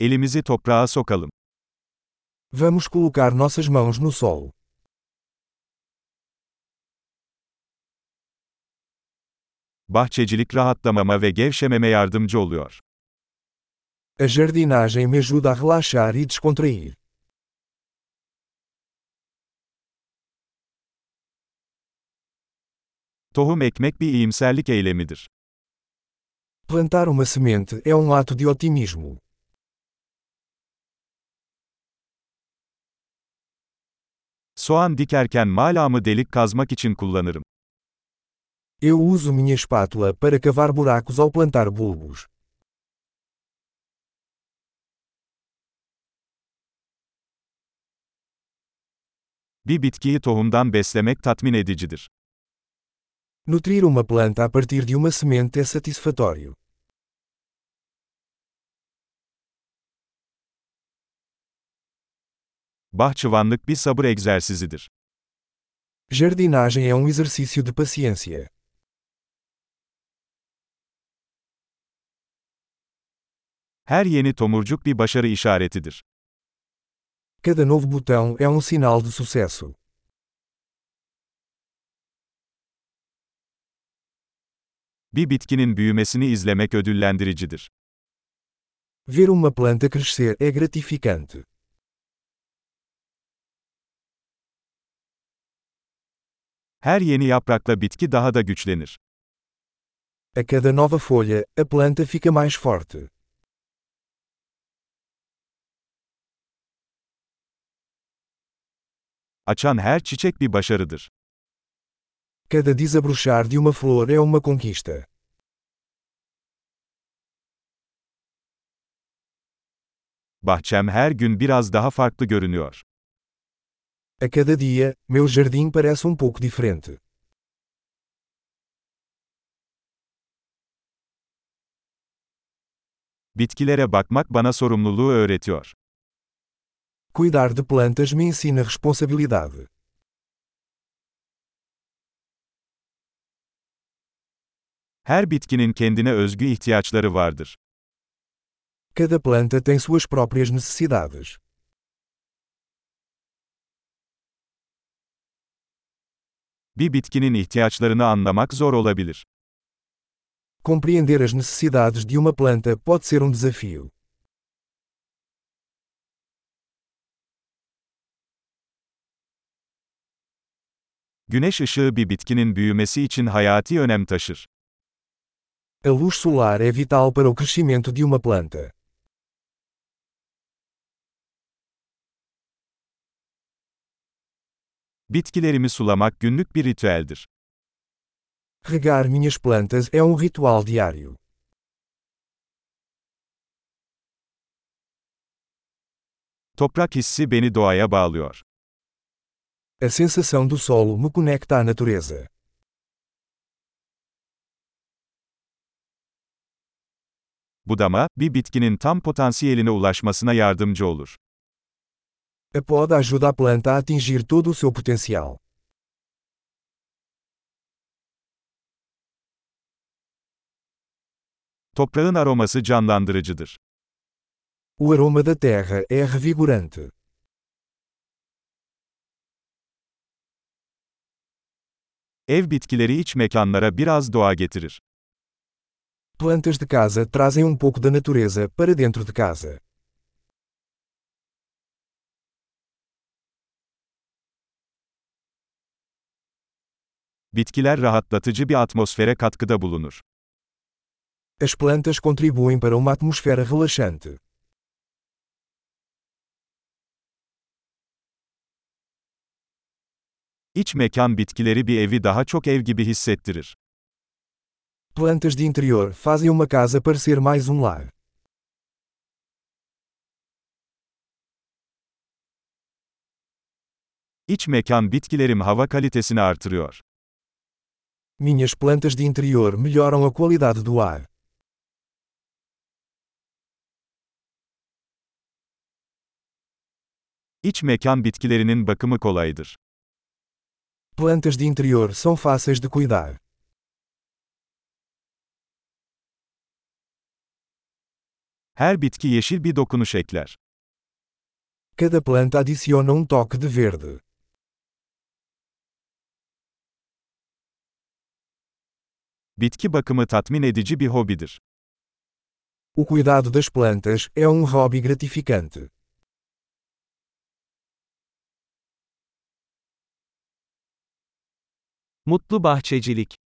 Elimizi toprağa sokalım. Vamos colocar nossas mãos no solo. Bahçecilik rahatlamama ve gevşememe yardımcı oluyor. A jardinagem me ajuda a relaxar e descontrair. Tohum ekmek bir iyimserlik eylemidir. Plantar uma semente é um ato de otimismo. Soğan dikerken malamı delik kazmak için kullanırım. Eu uso minha espátula para cavar buracos ao plantar bulbos. Bir bitkiyi tohumdan beslemek tatmin edicidir. Nutrir uma planta a partir de uma semente é satisfatório. Bahçıvanlık bir sabır egzersizidir. Jardinagem é um exercício de paciência. Her yeni tomurcuk bir başarı işaretidir. Cada novo botão é um sinal de sucesso. Bir bitkinin büyümesini izlemek ödüllendiricidir. Ver uma planta crescer é gratificante. Her yeni yaprakla bitki daha da güçlenir. A cada nova folha, a planta fica mais forte. Açan her çiçek bir başarıdır. Cada desabrochar de uma flor é uma conquista. Bahçem her gün biraz daha farklı görünüyor. A cada dia, meu jardim parece um pouco diferente. Bitkilere bakmak bana sorumluluğu öğretiyor. Cuidar de plantas me ensina responsabilidade. Her bitkinin kendine özgü ihtiyaçları vardır. Cada planta tem suas próprias necessidades. Bir bitkinin ihtiyaçlarını anlamak zor olabilir. Compreender as necessidades de uma planta pode ser um desafio. Güneş ışığı bir bitkinin büyümesi için hayati önem taşır. A luz solar é vital para o crescimento de uma planta. Bitkilerimi sulamak günlük bir ritüeldir. Regar minhas plantas é um ritual diário. Toprak hissi beni doğaya bağlıyor. A sensação do solo me conecta à natureza. Budama, bir bitkinin tam potansiyeline ulaşmasına yardımcı olur. A poda ajuda a planta a atingir todo o seu potencial. Toprağın aroması canlandırıcıdır. O aroma da terra é revigorante. Ev bitkileri iç mekanlara biraz doğa getirir. Plantas de casa trazem um pouco da natureza para dentro de casa. Bitkiler rahatlatıcı bir atmosfere katkıda bulunur. As plantas contribuem para uma atmosfera relaxante. İç mekan bitkileri bir evi daha çok ev gibi hissettirir. Plantas de interior fazem uma casa parecer mais um lar. İç mekan bitkilerim hava kalitesini artırıyor. Minhas plantas de interior melhoram a qualidade do ar. İç mekan bitkilerinin bakımı kolaydır. Plantas de interior são fáceis de cuidar. Her bitki yeşil bir dokunuş ekler. Cada planta adiciona um toque de verde. Bitki bakımı tatmin edici bir hobidir. O cuidado das plantas é um hobby gratificante. Mutlu bahçecilik